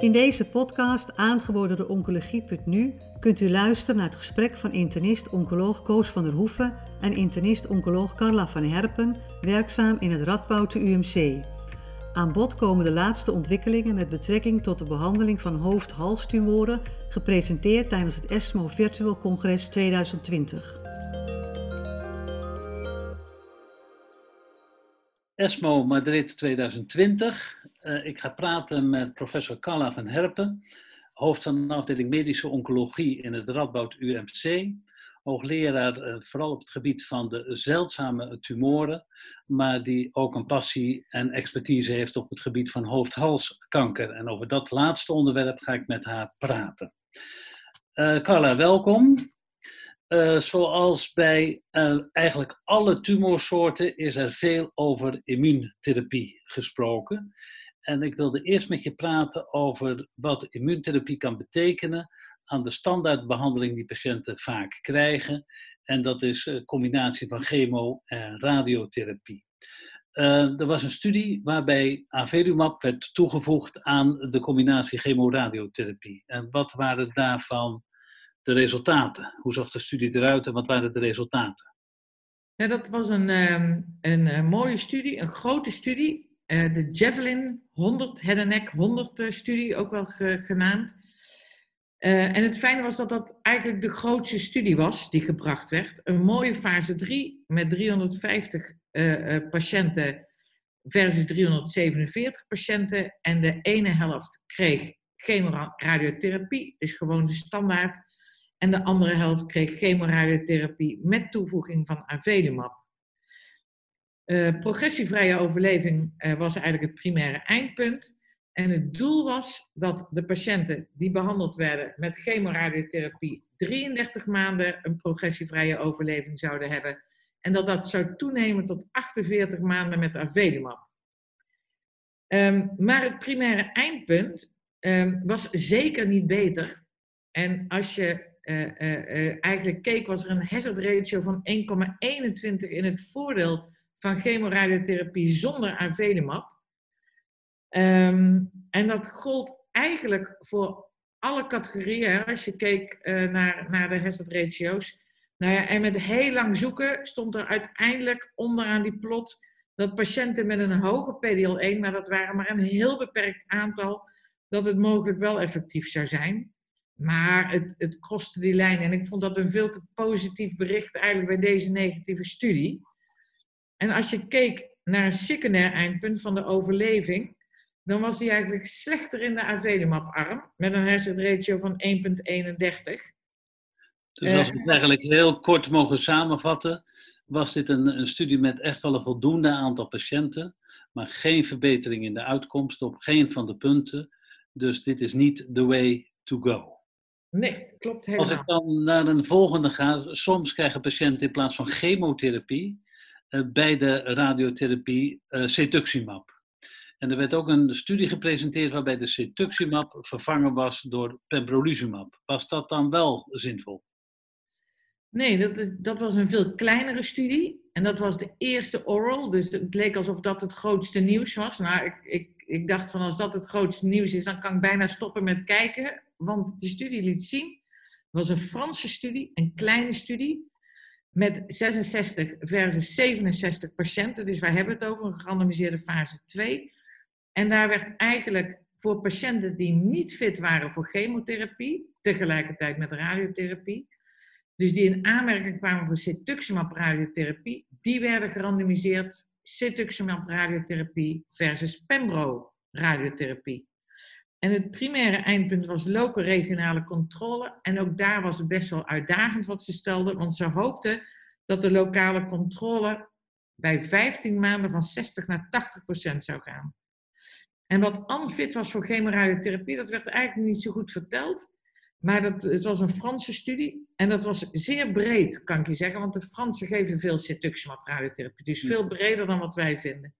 In deze podcast, aangeboden door Oncologie.nu, kunt u luisteren naar het gesprek van internist-oncoloog Koos van der Hoeven en internist-oncoloog Carla van Herpen, werkzaam in het Radboud UMC. Aan bod komen de laatste ontwikkelingen met betrekking tot de behandeling van hoofd-halstumoren, gepresenteerd tijdens het ESMO Virtual Congress 2020. ESMO Madrid 2020. Uh, ik ga praten met professor Carla van Herpen, hoofd van de afdeling medische oncologie in het Radboud UMC. Hoogleraar uh, vooral op het gebied van de zeldzame tumoren, maar die ook een passie en expertise heeft op het gebied van hoofd-halskanker. En over dat laatste onderwerp ga ik met haar praten. Uh, Carla, welkom. Uh, zoals bij uh, eigenlijk alle tumorsoorten is er veel over immuuntherapie gesproken. En ik wilde eerst met je praten over wat immuuntherapie kan betekenen aan de standaardbehandeling die patiënten vaak krijgen. En dat is een combinatie van chemo en radiotherapie. Er was een studie waarbij avelumab werd toegevoegd aan de combinatie chemoradiotherapie. En wat waren daarvan de resultaten? Hoe zag de studie eruit en wat waren de resultaten? Ja, dat was een, um, een, een, mooie studie, een grote studie. Uh, de Javelin 100, head and neck 100 uh, studie, ook wel ge, genaamd. En het fijne was dat dat eigenlijk de grootste studie was die gebracht werd. Een mooie fase 3 met 350 patiënten versus 347 patiënten. En de ene helft kreeg chemoradiotherapie, dus gewoon de standaard en de andere helft kreeg chemoradiotherapie met toevoeging van avelumab. Uh, progressievrije overleving uh, was eigenlijk het primaire eindpunt. En het doel was dat de patiënten die behandeld werden met chemoradiotherapie 33 maanden een progressievrije overleving zouden hebben. En dat dat zou toenemen tot 48 maanden met avelumab. Um, maar het primaire eindpunt um, was zeker niet beter. En als je uh, eigenlijk keek, was er een hazard ratio van 1,21 in het voordeel van chemoradiotherapie zonder avelumab. Um, en dat gold eigenlijk voor alle categorieën, als je keek naar, naar de hazard ratio's. Nou ja, en met heel lang zoeken stond er uiteindelijk onderaan die plot dat patiënten met een hoge PDL1, maar dat waren maar een heel beperkt aantal, dat het mogelijk wel effectief zou zijn. Maar het, het kostte die lijn. En ik vond dat een veel te positief bericht eigenlijk bij deze negatieve studie. En als je keek naar een secundair eindpunt van de overleving, dan was die eigenlijk slechter in de avelumab-arm, met een hersenratio van 1,31. Dus als we het eigenlijk heel kort mogen samenvatten, was dit een, een studie met echt wel een voldoende aantal patiënten, maar geen verbetering in de uitkomst op geen van de punten. Dus dit is niet the way to go. Nee, klopt helemaal. Als ik dan naar een volgende ga, soms krijgen patiënten in plaats van chemotherapie uh, bij de radiotherapie uh, cetuximab. En er werd ook een studie gepresenteerd waarbij de cetuximab vervangen was door pembrolizumab. Was dat dan wel zinvol? Nee, dat, is, dat was een veel kleinere studie. En dat was de eerste oral. Dus het leek alsof dat het grootste nieuws was. Nou, ik, ik, ik dacht van als dat het grootste nieuws is, dan kan ik bijna stoppen met kijken want de studie liet zien, was een Franse studie, een kleine studie, met 66 versus 67 patiënten. Dus waar hebben het over? Een gerandomiseerde fase 2. En daar werd eigenlijk voor patiënten die niet fit waren voor chemotherapie, tegelijkertijd met radiotherapie, dus die in aanmerking kwamen voor cetuximab radiotherapie, die werden gerandomiseerd cetuximab radiotherapie versus pembro radiotherapie. En het primaire eindpunt was lokale regionale controle. En ook daar was het best wel uitdagend wat ze stelden, want ze hoopten dat de lokale controle bij 15 maanden van 60 naar 80 procent zou gaan. En wat unfit was voor chemoradiotherapie, dat werd eigenlijk niet zo goed verteld. Maar dat, het was een Franse studie en dat was zeer breed, kan ik je zeggen. Want de Fransen geven veel cetuximab radiotherapie, dus veel breder dan wat wij vinden.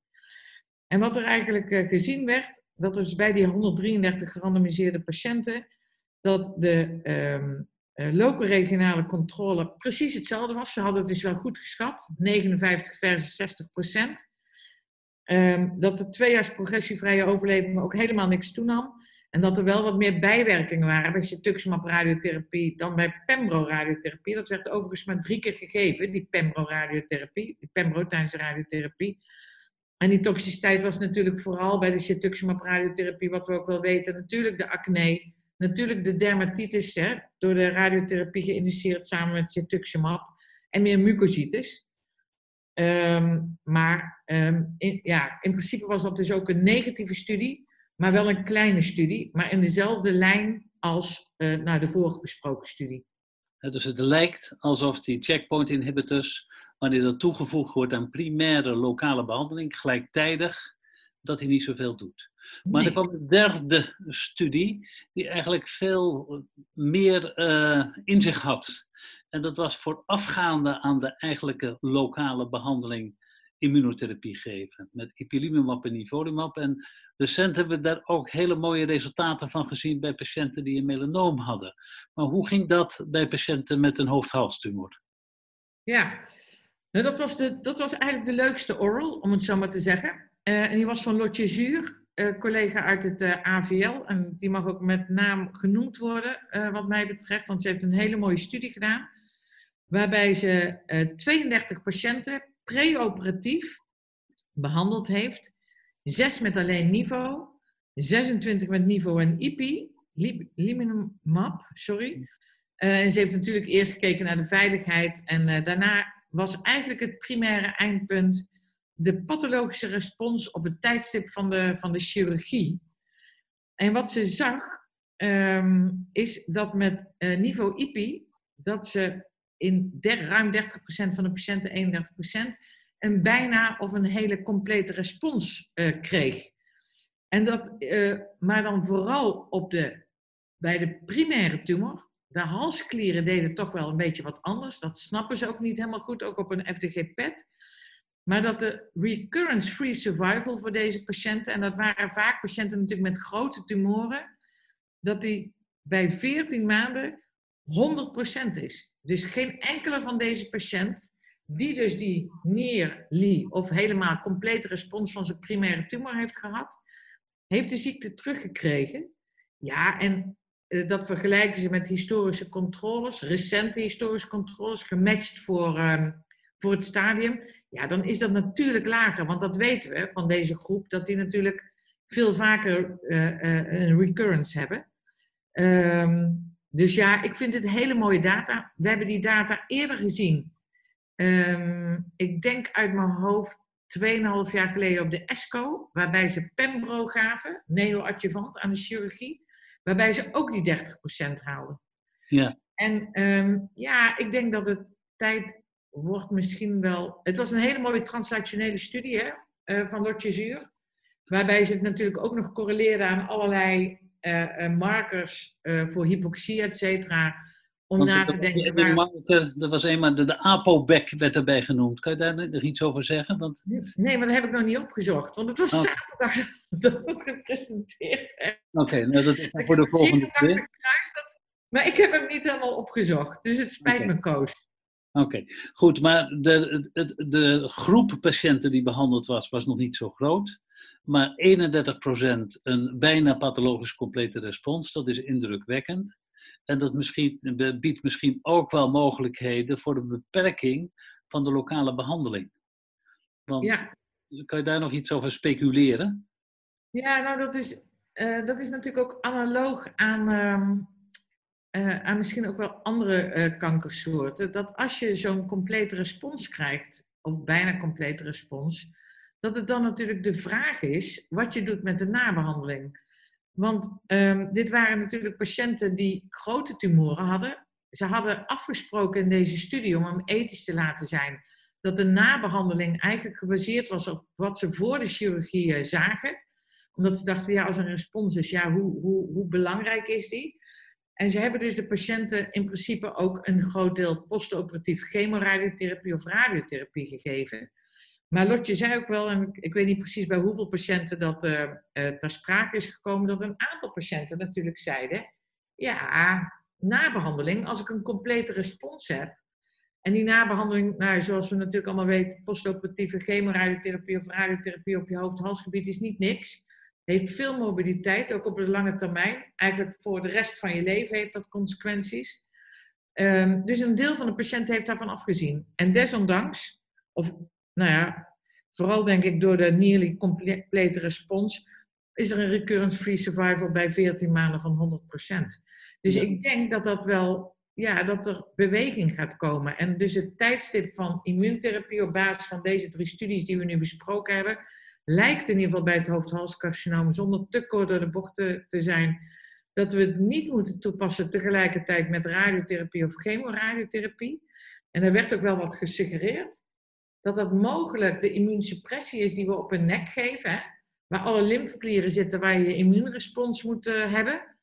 En wat er eigenlijk eh, gezien werd, dat dus bij die 133 gerandomiseerde patiënten, dat de um, loco-regionale controle precies hetzelfde was. Ze hadden het dus wel goed geschat, 59 versus 60 procent. Ehm, dat de tweejaars progressievrije overleving ook helemaal niks toenam. En dat er wel wat meer bijwerkingen waren bij cetuximab radiotherapie dan bij pembro radiotherapie. Dat werd overigens maar drie keer gegeven, die pembro radiotherapie, die pembro tijdens de radiotherapie. En die toxiciteit was natuurlijk vooral bij de cetuximab radiotherapie, wat we ook wel weten, natuurlijk de acne, natuurlijk de dermatitis, hè, door de radiotherapie geïnduceerd samen met cetuximab, en meer mucositis. Ehm, maar ehm, in, ja, in principe was dat dus ook een negatieve studie, maar wel een kleine studie, maar in dezelfde lijn als uh, de vorige besproken studie. dus het lijkt alsof die checkpoint inhibitors, wanneer dat toegevoegd wordt aan primaire lokale behandeling, gelijktijdig, dat hij niet zoveel doet. Maar er kwam een derde studie die eigenlijk veel meer uh, in zich had. En dat was voorafgaande aan de eigenlijke lokale behandeling immunotherapie geven. Met ipilimumab en nivolumab. En recent hebben we daar ook hele mooie resultaten van gezien bij patiënten die een melanoom hadden. Maar hoe ging dat bij patiënten met een hoofdhalstumor? Ja, nou, dat, was de, dat was eigenlijk de leukste oral, om het zo maar te zeggen. Uh, en die was van Lotje Zuur, uh, collega uit het eh, AVL. En die mag ook met naam genoemd worden, wat mij betreft. Want ze heeft een hele mooie studie gedaan waarbij ze 32 eh, patiënten preoperatief behandeld heeft. Zes met alleen niveau, 26 met niveau en IPI, Liminumab, sorry. Uh, en ze heeft natuurlijk eerst gekeken naar de veiligheid en daarna was eigenlijk het primaire eindpunt de pathologische respons op het tijdstip van de, van de chirurgie. En wat ze zag, um, is dat met uh, niveau IPI, dat ze in ruim 30% van de patiënten, 31%, een bijna of een hele complete respons uh, kreeg. En dat, uh, maar dan vooral op de, bij de primaire tumor. De halsklieren deden toch wel een beetje wat anders. Dat snappen ze ook niet helemaal goed, ook op een FDG-PET. Maar dat de recurrence-free survival voor deze patiënten, en dat waren vaak patiënten natuurlijk met grote tumoren, dat die bij 14 maanden 100% is. Dus geen enkele van deze patiënt, die dus die near of helemaal complete respons van zijn primaire tumor heeft gehad, heeft de ziekte teruggekregen. Ja, en dat vergelijken ze met historische controles, recente historische controles, gematcht voor, um, voor het stadium. Ja, dan is dat natuurlijk lager, want dat weten we van deze groep, dat die natuurlijk veel vaker uh, uh, een recurrence hebben. Um, dus ja, ik vind het hele mooie data. We hebben die data eerder gezien. Um, ik denk uit mijn hoofd 2,5 jaar geleden op de ESCO, waarbij ze Pembro gaven, neoadjuvant aan de chirurgie, waarbij ze ook die 30% haalden. Ja. En um, ja, ik denk dat het tijd wordt misschien wel. Het was een hele mooie translationele studie hè, uh, van Lotje Zuur, waarbij ze het natuurlijk ook nog correleerden aan allerlei uh, markers uh, voor hypoxie, et cetera. Om na te denken. Waar... Marker, er was eenmaal de, de ApoBec werd erbij genoemd. Kan je daar nog iets over zeggen? Want... Nee, maar dat heb ik nog niet opgezocht. Want het was oh. zaterdag dat het gepresenteerd werd. Oké, okay, nou dat is voor de volgende keer. Maar ik heb hem niet helemaal opgezocht. Dus het spijt okay. me, Koos. Oké, okay. goed. Maar de, de, de groep patiënten die behandeld was, was nog niet zo groot maar 31% een bijna pathologisch complete respons. Dat is indrukwekkend. En dat misschien, biedt misschien ook wel mogelijkheden voor de beperking van de lokale behandeling. Want ja. kan je daar nog iets over speculeren? Ja, nou dat is, uh, dat is natuurlijk ook analoog aan, uh, aan misschien ook wel andere uh, kankersoorten. Dat als je zo'n complete respons krijgt, of bijna complete respons, dat het dan natuurlijk de vraag is wat je doet met de nabehandeling. Want um, dit waren natuurlijk patiënten die grote tumoren hadden. Ze hadden afgesproken in deze studie om hem ethisch te laten zijn dat de nabehandeling eigenlijk gebaseerd was op wat ze voor de chirurgie eh, zagen. Omdat ze dachten, ja, als er een respons is, ja, hoe, hoe, hoe belangrijk is die? En ze hebben dus de patiënten in principe ook een groot deel postoperatief chemoradiotherapie of radiotherapie gegeven. Maar Lotje zei ook wel, en ik weet niet precies bij hoeveel patiënten dat uh, ter sprake is gekomen, dat een aantal patiënten natuurlijk zeiden, ja, na behandeling, als ik een complete respons heb, En die nabehandeling, nou, zoals we natuurlijk allemaal weten, postoperatieve chemoradiotherapie of radiotherapie op je hoofd-halsgebied is niet niks. Heeft veel mobiliteit, ook op de lange termijn. Eigenlijk voor de rest van je leven heeft dat consequenties. Um, dus een deel van de patiënten heeft daarvan afgezien. En desondanks, of nou ja, vooral denk ik door de nearly complete respons, is er een recurrence-free survival bij 14 maanden van 100%. Dus ik denk dat dat wel, ja, dat er beweging gaat komen. En dus het tijdstip van immuuntherapie op basis van deze drie studies die we nu besproken hebben, lijkt in ieder geval bij het hoofdhalscarcinoom, zonder te kort door de bocht te, te zijn, dat we het niet moeten toepassen tegelijkertijd met radiotherapie of chemoradiotherapie. En er werd ook wel wat gesuggereerd dat dat mogelijk de immuunsuppressie is die we op een nek geven, hè? waar alle lymfeklieren zitten waar je immuunrespons moet uh, hebben.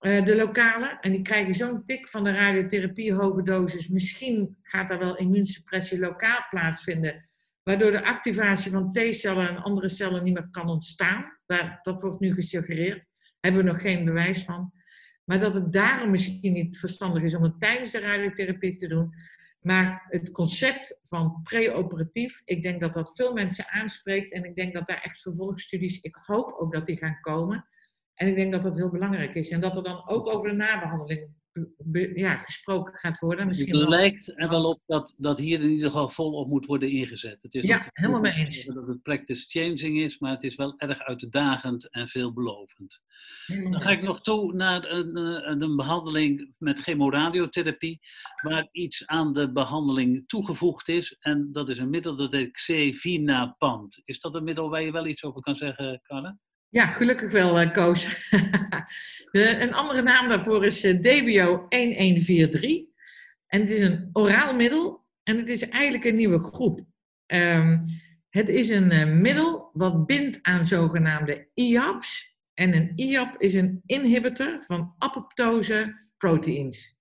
Uh, de lokale. En die krijgen zo'n tik van de radiotherapie, hoge dosis. Misschien gaat daar wel immuunsuppressie lokaal plaatsvinden. Waardoor de activatie van T-cellen en andere cellen niet meer kan ontstaan. Dat, dat wordt nu gesuggereerd. Hebben we nog geen bewijs van. Maar dat het daarom misschien niet verstandig is om het tijdens de radiotherapie te doen. Maar het concept van preoperatief, ik denk dat dat veel mensen aanspreekt. En ik denk dat daar echt vervolgstudies, ik hoop ook dat die gaan komen. En ik denk dat dat heel belangrijk is. En dat er dan ook over de nabehandeling ja, gesproken gaat worden. Misschien het lijkt er wel op dat, dat hier in ieder geval volop moet worden ingezet. Het is ja, helemaal mee eens. Dat het practice changing is, maar het is wel erg uitdagend en veelbelovend. Dan ga ik nog toe naar een, een, een behandeling met chemoradiotherapie, waar iets aan de behandeling toegevoegd is. En dat is een middel dat heet Xevinapant. Is dat een middel waar je wel iets over kan zeggen, Carla? Ja, gelukkig wel, uh, Koos. een andere naam daarvoor is uh, DBO 1143. En het is een oraal middel en het is eigenlijk een nieuwe groep. Um, het is een uh, middel wat bindt aan zogenaamde IAPs. En een IAP is een inhibitor van apoptose proteïns.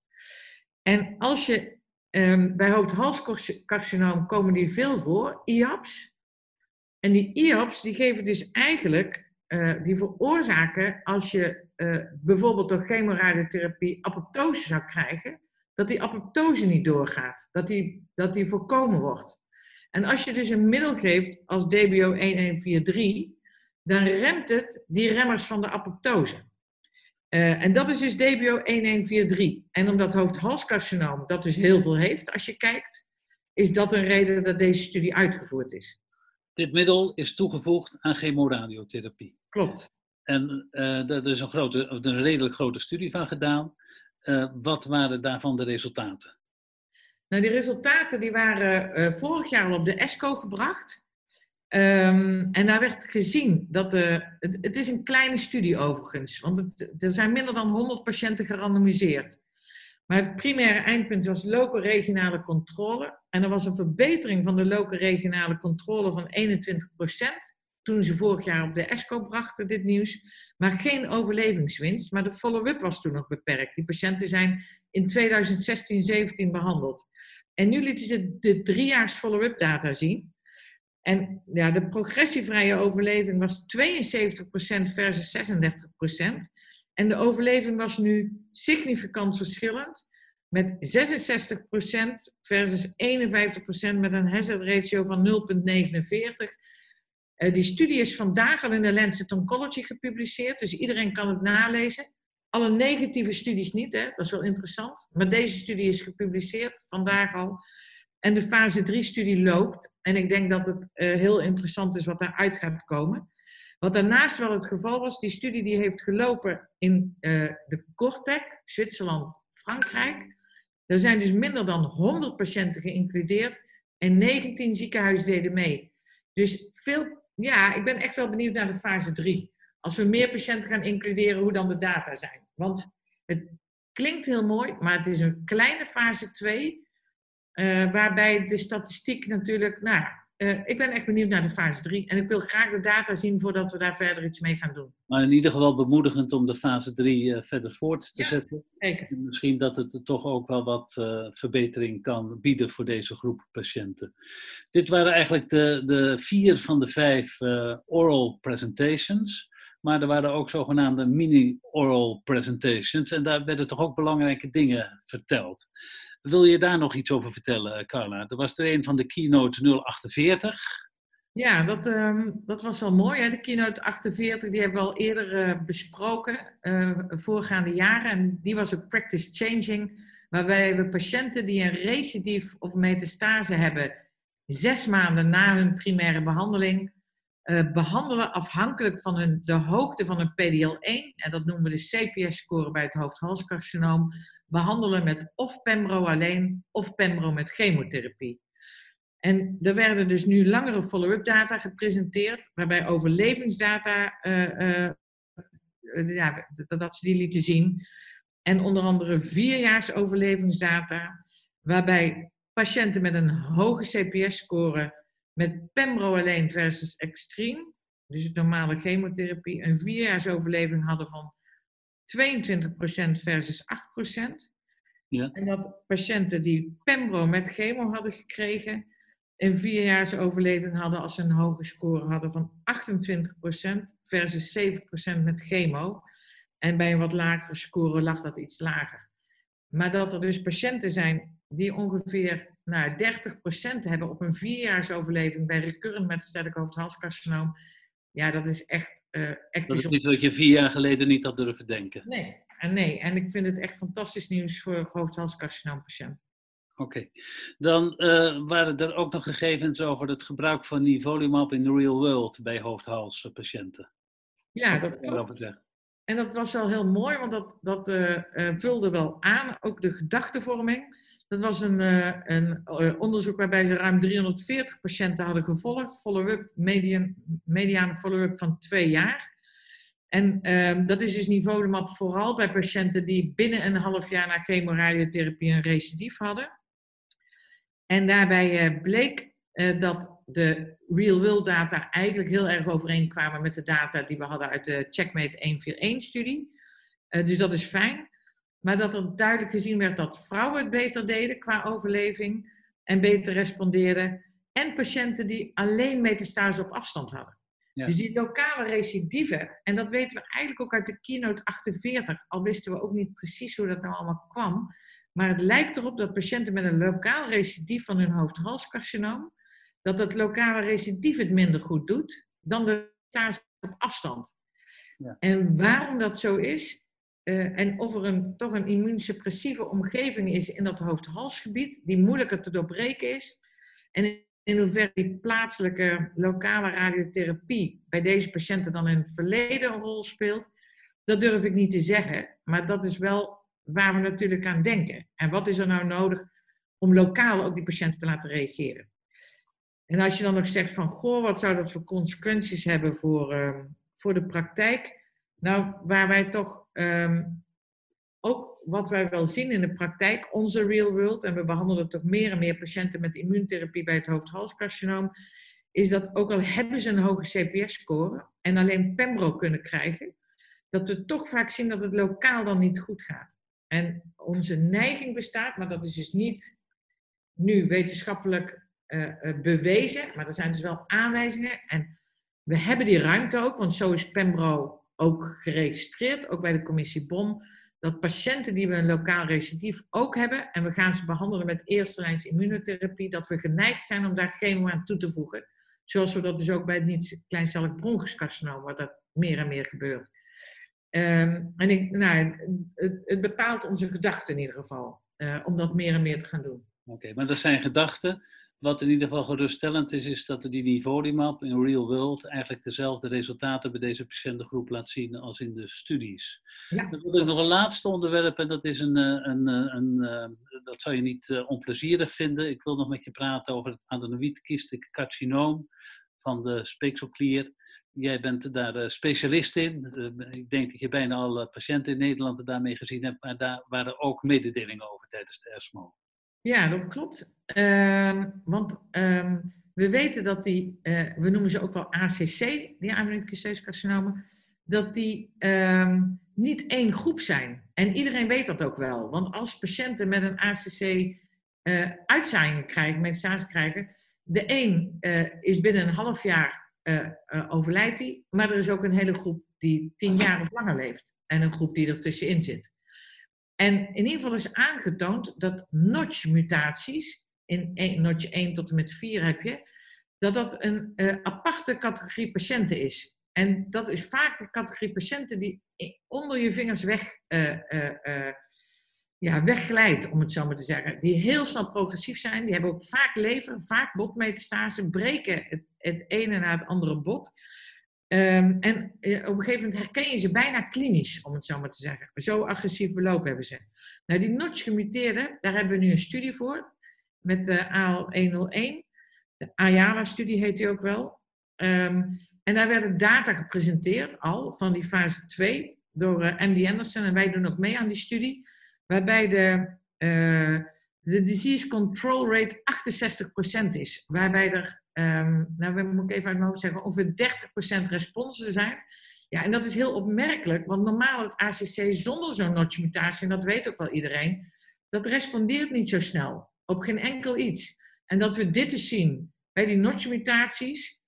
En als je um, bij hoofd-halscarcinoom komen die veel voor, IAPs. En die IAPs die geven dus eigenlijk uh, die veroorzaken als je uh, bijvoorbeeld door chemoradiotherapie apoptose zou krijgen, dat die apoptose niet doorgaat, dat die, dat die voorkomen wordt. En als je dus een middel geeft als DBO 1143, dan remt het die remmers van de apoptose. Uh, en dat is dus DBO 1143. En omdat hoofd-halscarcinoom dat dus heel veel heeft als je kijkt, is dat een reden dat deze studie uitgevoerd is. Dit middel is toegevoegd aan chemoradiotherapie. Klopt. En uh, er is een, grote, een redelijk grote studie van gedaan. Uh, wat waren daarvan de resultaten? Nou, die resultaten die waren uh, vorig jaar al op de ESCO gebracht. Um, en daar werd gezien dat de, het, is een kleine studie overigens, want er zijn minder dan 100 patiënten gerandomiseerd. Maar het primaire eindpunt was loco-regionale controle. En er was een verbetering van de loco-regionale controle van 21 toen ze vorig jaar op de ESCO brachten dit nieuws. Maar geen overlevingswinst, maar de follow-up was toen nog beperkt. Die patiënten zijn in 2016-17 behandeld. En nu lieten ze de driejaars follow-up data zien. En ja, de progressievrije overleving was 72% versus 36%. En de overleving was nu significant verschillend. Met 66% versus 51% met een hazard ratio van 0,49. Uh, die studie is vandaag al in de Lancet Oncology gepubliceerd, dus iedereen kan het nalezen. Alle negatieve studies niet, hè? dat is wel interessant. Maar deze studie is gepubliceerd vandaag al. En de fase 3-studie loopt. En ik denk dat het uh, heel interessant is wat daaruit gaat komen. Wat daarnaast wel het geval was, die studie die heeft gelopen in uh, de Cortec, Zwitserland, Frankrijk. Er zijn dus minder dan 100 patiënten geïncludeerd en 19 ziekenhuizen deden mee. Dus veel ja, ik ben echt wel benieuwd naar de fase 3. Als we meer patiënten gaan includeren, hoe dan de data zijn. Want het klinkt heel mooi, maar het is een kleine fase 2. Uh, eh, waarbij de statistiek natuurlijk, nou, uh, ik ben echt benieuwd naar de fase 3. En ik wil graag de data zien voordat we daar verder iets mee gaan doen. Maar in ieder geval bemoedigend om de fase 3 uh, eh, verder voort te ja, zetten. Zeker. En misschien dat het toch ook wel wat uh, verbetering kan bieden voor deze groep patiënten. Dit waren eigenlijk de, de vier van de vijf oral presentations. Maar er waren ook zogenaamde mini-oral presentations. En daar werden toch ook belangrijke dingen verteld. Wil je daar nog iets over vertellen, Carla? Dat was er een van de keynote 048. Ja, dat, ehm, dat was wel mooi. Hè? De keynote 48, die hebben we al eerder uh, besproken, uh, voorgaande jaren. En die was ook practice changing, waarbij we patiënten die een recidief of metastase hebben, zes maanden na hun primaire behandeling, uh, behandelen afhankelijk van hun, de hoogte van hun PDL1, en dat noemen we de CPS-score bij het hoofd-halscarcinoom, behandelen met of Pembro alleen of Pembro met chemotherapie. En er werden dus nu langere follow-up data gepresenteerd, waarbij overlevingsdata, uh, uh, ja, dat ze die lieten zien. En onder andere vierjaars overlevingsdata, waarbij patiënten met een hoge CPS-score met Pembro alleen versus extreem, dus het normale chemotherapie, een vierjaars overleving hadden van 22% versus 8%. Ja. En dat patiënten die Pembro met chemo hadden gekregen, een vierjaars overleving hadden als ze een hoge score hadden van 28% versus 7% met chemo. En bij een wat lagere score lag dat iets lager. Maar dat er dus patiënten zijn die ongeveer nou, 30% hebben op een vierjaarsoverleving bij recurrent metastatic hoofdhalscarcinoom. Ja, dat is echt, uh, echt Dat is niet wat je vier jaar geleden niet had durven denken. Nee, en nee. En ik vind het echt fantastisch nieuws voor hoofdhalscarcinoompatiënten. Oké. Dan uh, waren er ook nog gegevens over het gebruik van nivolumab in the real world bij hoofdhalspatiënten. Ja, dat klopt. En dat was wel heel mooi, want dat, dat uh, vulde wel aan, ook de gedachtevorming. Dat was een, uh, een onderzoek waarbij ze ruim 340 patiënten hadden gevolgd, follow-up, median, mediane follow-up van twee jaar. En ehm, dat is dus nivolumab vooral bij patiënten die binnen een half jaar na chemoradiotherapie een recidief hadden. En daarbij bleek dat de real-world data eigenlijk heel erg overeenkwamen met de data die we hadden uit de Checkmate 141-studie. Uh, dus dat is fijn. Maar dat er duidelijk gezien werd dat vrouwen het beter deden qua overleving en beter respondeerden. En patiënten die alleen metastase op afstand hadden. Ja. Dus die lokale recidieven, en dat weten we eigenlijk ook uit de keynote 48, al wisten we ook niet precies hoe dat nou allemaal kwam. Maar het lijkt erop dat patiënten met een lokaal recidief van hun hoofd-halscarcinoom, dat het lokale recidief het minder goed doet dan de metastase op afstand. Ja. En waarom dat zo is, uh, en of er een, toch een immuunsuppressieve omgeving is in dat hoofd-halsgebied, die moeilijker te doorbreken is. En in hoeverre die plaatselijke lokale radiotherapie bij deze patiënten dan in het verleden een rol speelt, dat durf ik niet te zeggen. Maar dat is wel waar we natuurlijk aan denken. En wat is er nou nodig om lokaal ook die patiënten te laten reageren? En als je dan nog zegt van, goh, wat zou dat voor consequenties hebben voor, uh, voor de praktijk? Nou, waar wij toch um, ook wat wij wel zien in de praktijk, onze real world, en we behandelen toch meer en meer patiënten met immuuntherapie bij het hoofd-halscarcinoom, is dat ook al hebben ze een hoge CPS-score en alleen Pembro kunnen krijgen, dat we toch vaak zien dat het lokaal dan niet goed gaat. En onze neiging bestaat, maar dat is dus niet nu wetenschappelijk bewezen, maar er zijn dus wel aanwijzingen. En we hebben die ruimte ook, want zo is Pembro ook geregistreerd, ook bij de commissie BOM, dat patiënten die we een lokaal recidief ook hebben, en we gaan ze behandelen met eerste lijns immunotherapie, dat we geneigd zijn om daar chemo aan toe te voegen. Zoals we dat dus ook bij het niet-kleincellig bronchuscarcinoom, waar dat meer en meer gebeurt. Um, en ik, nou, het, het, bepaalt onze gedachten in ieder geval, uh, om dat meer en meer te gaan doen. Oké, maar dat zijn gedachten. Wat in ieder geval geruststellend is, is dat die nivolumab in real world eigenlijk dezelfde resultaten bij deze patiëntengroep laat zien als in de studies. Ja. Dan wil ik nog een laatste onderwerp en dat is een, eh, een, eh, een, een eh, dat zou je niet onplezierig vinden. Ik wil nog met je praten over het adenoïdkistelijk carcinoom van de speekselklier. Jij bent daar specialist in. ik denk dat je bijna alle patiënten in Nederland daarmee gezien hebt, maar daar waren ook mededelingen over tijdens de ESMO. Ja, dat klopt. Um, want um, we weten dat die, uh, we noemen ze ook wel ACC, die amyloïdkisteuze dat die um, niet één groep zijn. En iedereen weet dat ook wel. Want als patiënten met een ACC uh, eh, uitzaaiingen krijgen, metastase krijgen, de een uh, is binnen een half jaar overlijdt die, maar er is ook een hele groep die tien jaar of langer leeft. En een groep die er tussenin zit. En in ieder geval is aangetoond dat notch-mutaties, in notch 1 tot en met 4 heb je, dat dat een uh, aparte categorie patiënten is. En dat is vaak de categorie patiënten die onder je vingers weg, uh, uh, ja, wegglijdt, om het zo maar te zeggen. Die heel snel progressief zijn. Die hebben ook vaak lever, vaak botmetastase, breken het, het ene na het andere bot. Um, en op een gegeven moment herken je ze bijna klinisch, om het zo maar te zeggen. Zo agressief beloop hebben ze. Nou, die notch gemuteerden, daar hebben we nu een studie voor. Met de AL101. De Ayala-studie heet die ook wel. Um, en daar werden data gepresenteerd al van die fase 2 door uh, eh, MD Anderson. En wij doen ook mee aan die studie. Waarbij de, uh, de disease control rate 68% is. Waarbij er, um, nou moet ik even uit mijn hoofd zeggen, ongeveer 30% responsen zijn. Ja, en dat is heel opmerkelijk, want normaal het ACC zonder zo'n notch-mutatie, en dat weet ook wel iedereen, dat respondeert niet zo snel. Op geen enkel iets. En dat we dit dus zien bij die notch-mutaties,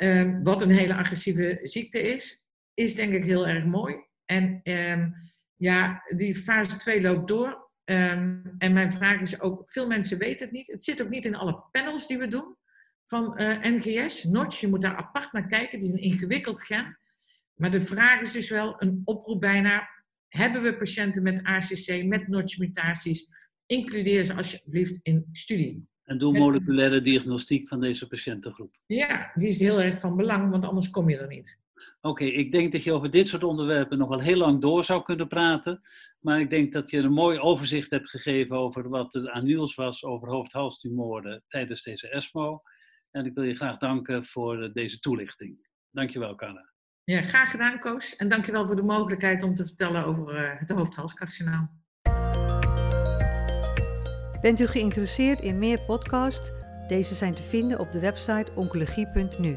um, wat een hele agressieve ziekte is, is denk ik heel erg mooi. En um, ja, die fase 2 loopt door. En mijn vraag is ook, veel mensen weten het niet. Het zit ook niet in alle panels die we doen van uh, NGS. Notch, je moet daar apart naar kijken. Het is een ingewikkeld gen. Maar de vraag is dus wel een oproep bijna. Hebben we patiënten met ACC, met notch-mutaties? Includeer ze alsjeblieft in studie. En doe moleculaire diagnostiek van deze patiëntengroep. Ja, die is heel erg van belang, want anders kom je er niet. Oké, ik denk dat je over dit soort onderwerpen nog wel heel lang door zou kunnen praten. Maar ik denk dat je een mooi overzicht hebt gegeven over wat er aan nieuws was over hoofd-halstumoren tijdens deze ESMO. En ik wil je graag danken voor deze toelichting. Dankjewel, Carla. Ja, graag gedaan, Koos. En dankjewel voor de mogelijkheid om te vertellen over uh, het hoofdhalscarcinoom. Bent u geïnteresseerd in meer podcasts? Deze zijn te vinden op de website oncologie.nu.